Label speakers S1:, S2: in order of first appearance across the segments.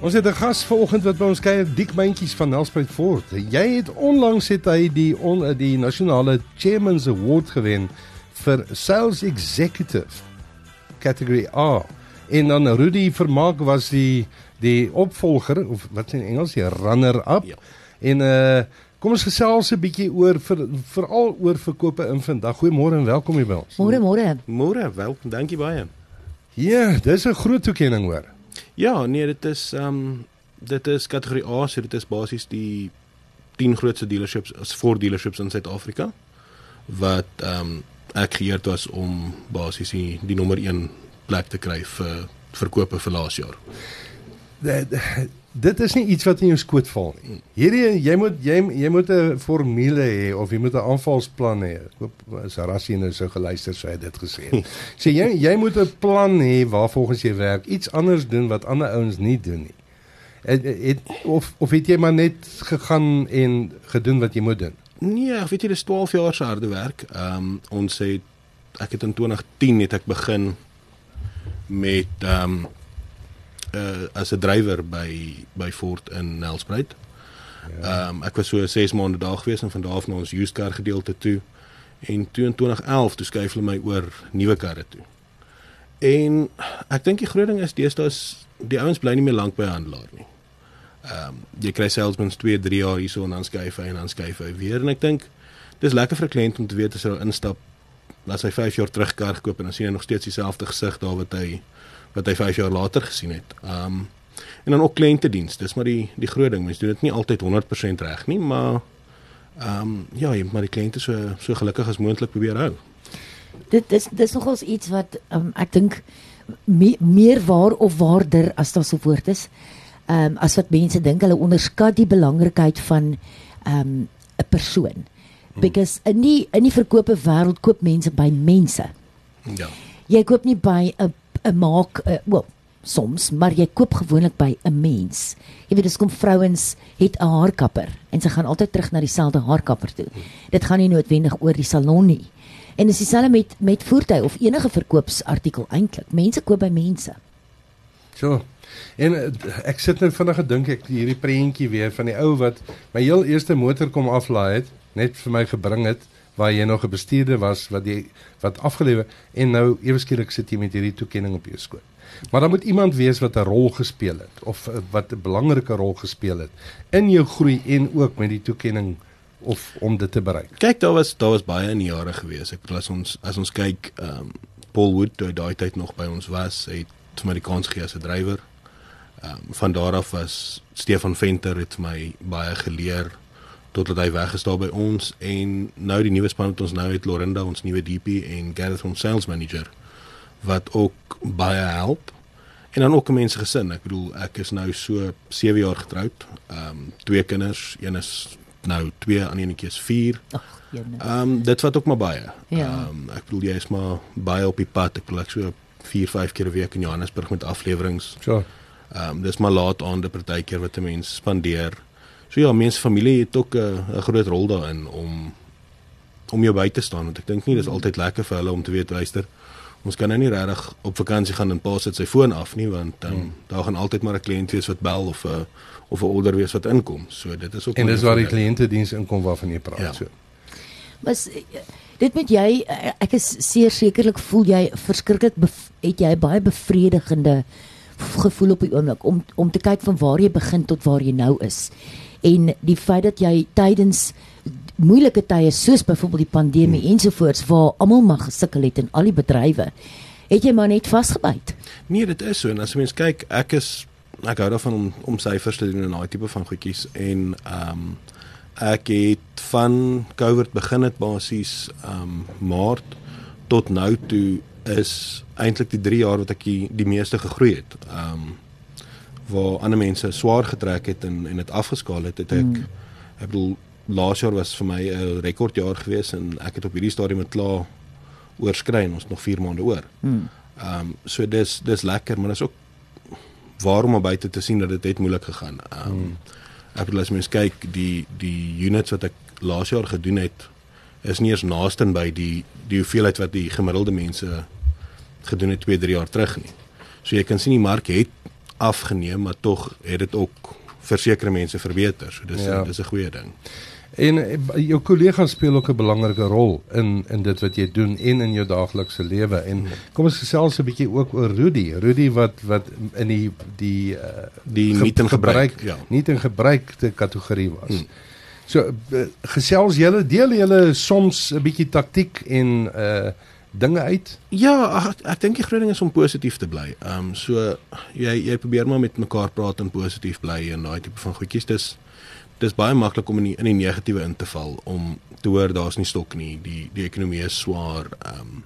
S1: Ons het 'n gas vanoggend wat by ons kuier, Diek Myntjies van Nelspruit Fort. Jy het onlangs het hy die on, die nasionale Chairman's Award gewen vir Sales Executive category A. En dan Rudy Vermaak was die die opvolger of wat in Engels die runner up. Ja. En uh kom ons gesels 'n bietjie oor vir veral oor verkope in vandag. Goeiemôre en welkom hier by ons.
S2: Môre môre.
S3: Môre, welkom. Dankie baie.
S1: Ja, dis 'n groot toekenning hoor.
S3: Ja, nee, dit is ehm um, dit is kategorie A, so dit is basies die 10 grootste dealerships as voor dealerships in Suid-Afrika wat ehm um, ek geëerd was om basies die, die nommer 1 plek te kry vir verkope vir laas jaar.
S1: Dit dit is nie iets wat in jou skoot val nie. Hierdie jy moet jy jy moet 'n formule hê of jy moet 'n aanvalsplan hê. Ek hoop as Rassie nou sou geluister sou hy dit gesê het. Sê jy jy moet 'n plan hê waar volgens jy werk, iets anders doen wat ander ouens nie doen nie. Het, het of of het jy maar net gegaan en gedoen wat jy moet doen?
S3: Nee, ek weet jy dis 12 jaar se harde werk. Ehm um, ons het ek het in 2010 het ek begin met ehm um, uh, as 'n drywer by by Ford in Nelspruit. Ja. Ehm ja. um, ek was so 6 maande daar gewees en van daar af na ons used car gedeelte toe. En toe in 2011 toe skuif hulle my oor nuwe karre toe. En ek dink die groot ding is deesdae is die ouens bly nie meer lank by 'n handelaar nie. Ehm um, jy kry salesmans 2, 3 jaar hierso en dan skuif hy en dan skuif hy weer en ek dink dis lekker vir 'n kliënt om te weet as hy instap laat hy 5 jaar terug kar gekoop en dan sien hy nog steeds dieselfde gesig daar wat hy wat hy 5 jaar later gesien het. Um en dan ook kliëntediens. Dis maar die die groot ding. Mense doen dit nie altyd 100% reg nie, maar um ja, jy moet maar die kliënte so so gelukkig as moontlik probeer hou.
S2: Dit dis dis nogals iets wat um, ek dink me, meer waar of waarder as daar so woord is. Um as wat mense dink hulle onderskat die belangrikheid van um 'n persoon. Hmm. Because in die in die verkope wêreld koop mense by mense. Ja. Jy koop nie by 'n 'n maak uh, wel soms maar jy koop gewoonlik by 'n mens. Jy weet dis kom vrouens het 'n haarkapper en sy gaan altyd terug na dieselfde haarkapper toe. Dit gaan nie noodwendig oor die salon nie. En dis dieselfde met met voertuie of enige verkoopsartikel eintlik. Mense koop by mense.
S1: So. En eh, ek sit net vinnig gedink ek hierdie prentjie weer van die ou wat my heel eerste motor kom aflaai het, net vir my gebring het waar jy nog 'n bestuurder was wat jy wat afgelewe en nou ewe skielik sit jy met hierdie toekenning op jou skoot. Maar dan moet iemand wees wat 'n rol gespeel het of eh, wat 'n belangrike rol gespeel het in jou groei en ook met die toekenning of om dit te bereik.
S3: Kyk, daar was daar was baie in die jare gewees. Ek bedoel as ons as ons kyk, ehm um, Paul Wood toe daai tyd nog by ons was, het vir my die kans gegee as 'n drywer. Ehm um, van daar af was Stefan Venter het my baie geleer totdat hy weg is daar by ons en nou die nuwe span wat ons nou het Lorinda ons nuwe DP en Gareth ons sales manager wat ook baie help. En dan ook mense gesin ek bedoel ek is nou so 7 jaar getroud. Ehm um, twee kinders. Een is nou 2 aan eenetjie is 4 ehm um, dit wat ook maar baie. Ja. ehm ja. um, ek bedoel jy is maar baie op die pad. Ek bedoel ek so 4 5 keer 'n week in Johannesburg met afleweringe.
S1: So
S3: ehm um, dis maar laat aande partykeer wat 'n mens spandeer So ja, mense familie het ook 'n uh, groot rol daarin om om jou by te staan want ek dink nie dis altyd lekker vir hulle om te weet luister ons kan nou nie regtig op vakansie gaan en pa sit sy foon af nie want dan um, hmm. daar gaan altyd maar 'n kliënt wees wat bel of 'n uh, of 'n order wees wat inkom. So dit is ook
S1: En dis waar die kliëntediens inkom waarvan jy praat ja. so.
S2: Was dit met jy ek is seer sekerlik voel jy verskriklik het jy baie bevredigende gevoel op die oomblik om om te kyk van waar jy begin tot waar jy nou is en die feit dat jy tydens moeilike tye soos byvoorbeeld die pandemie hmm. ensovoorts waar almal mag gesukkel het in al die bedrywe het jy maar net vasgebyt.
S3: Nee, dit is so en as mens kyk, ek is ek hou daarvan om om syfers te doen en daai tipe van goedjies en ehm um, ek het van COVID begin het basies ehm um, Maart tot nou toe is eintlik die 3 jaar wat ek die, die meeste gegroei het. Ehm um, waar ander mense swaar getrek het en en dit afgeskaal het, het ek mm. ek bedoel laas jaar was vir my 'n rekordjaar gewees en ek het op hierdie stadium met klaar oorskry en ons nog 4 maande oor. Hmm. Ehm mm. um, so dis dis lekker, maar dis ook waarom om buite te sien dat dit het moeilik gegaan. Ehm um, mm. ek bedoel as mens kyk die die units wat ek laas jaar gedoen het is nie eens naaste by die die hoeveelheid wat die gemiddelde mense gedoen het 2, 3 jaar terug nie. So jy kan sien die mark het afgeneem, maar tog het dit ook vir sekere mense verbeter. So dis
S1: Ja.
S3: dis 'n goeie ding.
S1: En eh, jou kollegas speel ook 'n belangrike rol in in dit wat jy doen en in jou daaglikse lewe. En kom ons gesels 'n bietjie ook oor Rudy. Rudy wat wat in die die uh,
S3: Die niet en gebruik, ja.
S1: nie in gebruikte kategorie was. Hmm. So uh, gesels julle deel julle soms 'n bietjie taktiek en uh dinge uit.
S3: Ja, ag, ek dink die groot ding is om positief te bly. Ehm um, so jy jy probeer maar met mekaar praat en positief bly en daai tipe van goedjies. Dis dis baie maklik om in die, in die negatiewe in te val om te hoor daar's nie stok nie. Die die ekonomie is swaar. Ehm um,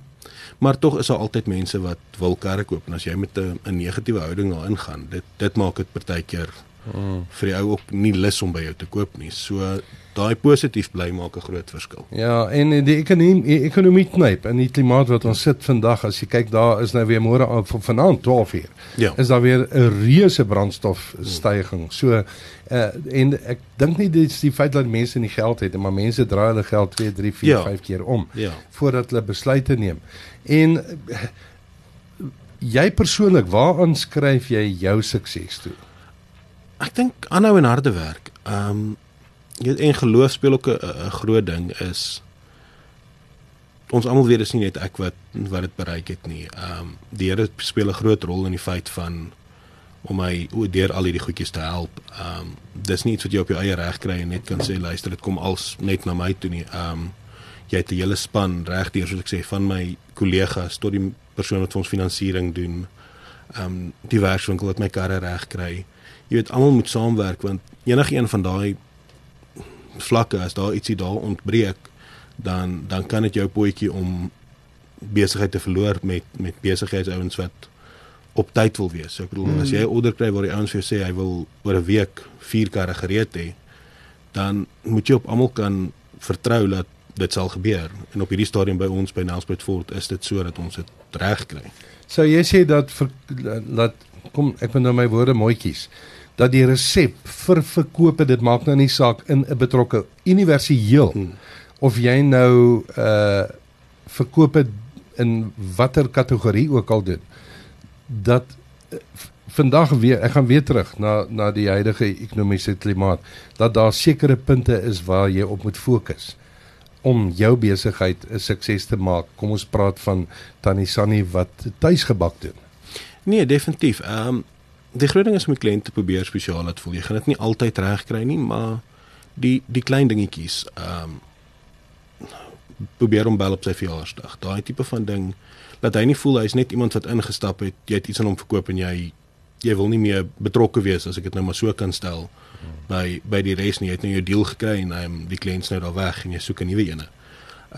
S3: maar tog is daar altyd mense wat wil karre koop en as jy met 'n 'n negatiewe houding daarin gaan, dit dit maak dit partykeer mm. vir die ou ook nie lus om by jou te koop nie. So daai positief bly maak 'n groot verskil.
S1: Ja, en die ekonomie die ekonomie knyp in die klimaat wat ons sit vandag as jy kyk daar is nou weer môre aan van vanaand 12 uur.
S3: Ja.
S1: Is daar weer 'n reuse brandstofstygings. So uh en ek dink nie dit is die feit dat mense nie geld het nie, maar mense draai hulle geld 2, 3, 4,
S3: Ja.
S1: 5 keer om
S3: Ja.
S1: voordat hulle besluite neem. En jy persoonlik, waaraan skryf jy jou sukses toe?
S3: Ek dink aanhou en harde werk. Ehm um, jy en geloof speel ook 'n groot ding is ons almal weet dis nie net ek wat wat dit bereik het nie. Ehm um, die Here speel 'n groot rol in die feit van om my o deur al hierdie goedjies te help. Ehm um, dis nie iets wat jy op jou eie reg kry en net kan sê luister dit kom als net na my toe nie. Ehm um, jy het 'n hele span regdeur soos ek sê van my kollegas tot die persoon wat ons finansiering doen. Ehm um, die werkswinkel wat my karre reg kry. Jy weet almal moet saamwerk want enige een van daai vlakke as daar ietsie daar ontbreek dan dan kan dit jou potjie om besigheid te verloor met met besigheidsouens wat op tyd wil wees. So ek bedoel mm. as jy 'n order kry waar die ouens vir jou sê hy wil oor 'n week 4 karre gereed hê, dan moet jy op almal kan vertrou dat dit sal gebeur. En op hierdie stadium by ons by Nelspruit Fort is dit so dat ons dit reg kry.
S1: Sou jy sê dat vir, dat kom ek moet nou my woorde mooi kies dat die resep vir verkope dit maak nou nie saak in 'n betrokke universeel hmm. of jy nou uh verkope in watter kategorie ook al doen dat uh, vandag weer ek gaan weer terug na na die huidige ekonomiese klimaat dat daar sekere punte is waar jy op moet fokus om jou besigheid 'n sukses te maak. Kom ons praat van Tannie Sunny wat tuisgebak doen.
S3: Nee, definitief. Ehm um, die groot ding is om die kliënt te probeer spesiaal laat voel. Jy gaan dit nie altyd reg kry nie, maar die die klein dingetjies, ehm um, probeer hom bel op sy verjaarsdag. Daai tipe van ding dat hy nie voel hy's net iemand wat ingestap het, jy het iets aan hom verkoop en jy jy wil nie meer betrokke wees as ek dit nou maar so kan stel by by die res nie. Jy het nou jou deal gekry en hy die kliënt nou daar weg en jy soek 'n nuwe ene.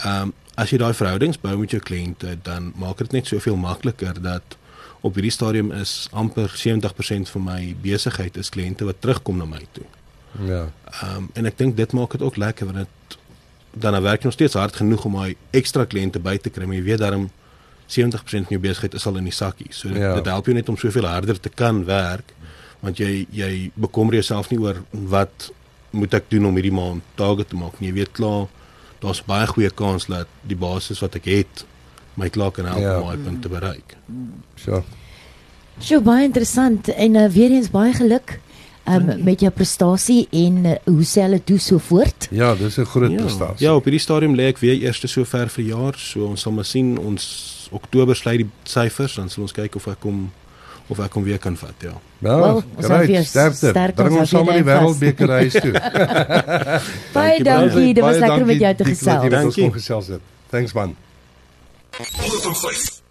S3: Ehm um, as jy daai verhoudings bou met jou kliënte, dan maak dit net soveel makliker dat op hierdie stadium is amper 70% van my besigheid is kliënte wat terugkom na my toe.
S1: Ja.
S3: Ehm um, en ek dink dit maak dit ook lekker want dit dan werk jy nog steeds hard genoeg om daai ekstra kliënte by te kry, maar jy weet daarom 70% van jou besigheid is al in die sakkie. So dit,
S1: Ja.
S3: dit help jou net om soveel harder te kan werk want jy jy bekommer jouself nie oor wat moet ek doen om hierdie maand target te maak nie. Jy weet klaar daar's baie goeie kans dat die basis wat ek het my klaar kan help
S1: Ja.
S3: om daai punt te bereik.
S1: So.
S2: So baie interessant en uh, weer eens baie geluk um, met jou prestasie en uh, hoe sê hulle toe so voort.
S1: Ja, dis 'n groot
S3: Ja,
S1: prestasie.
S3: ja, op hierdie stadium lê ek weer eerste so ver vir jaar, so ons sal maar sien ons Oktober sluit die syfers, dan sal ons kyk of ek hom of ek hom weer kan vat, ja.
S1: Ja,
S2: Wel, hou
S1: great, sterkte.
S2: sterk,
S1: Bring
S2: ons
S1: saam met die wêreldbeker huis toe.
S2: Baie dankie, dit was lekker met jou te
S1: dankie
S2: gesels.
S3: Dankie.
S1: kon gesels het. Thanks man.
S4: Listen, please.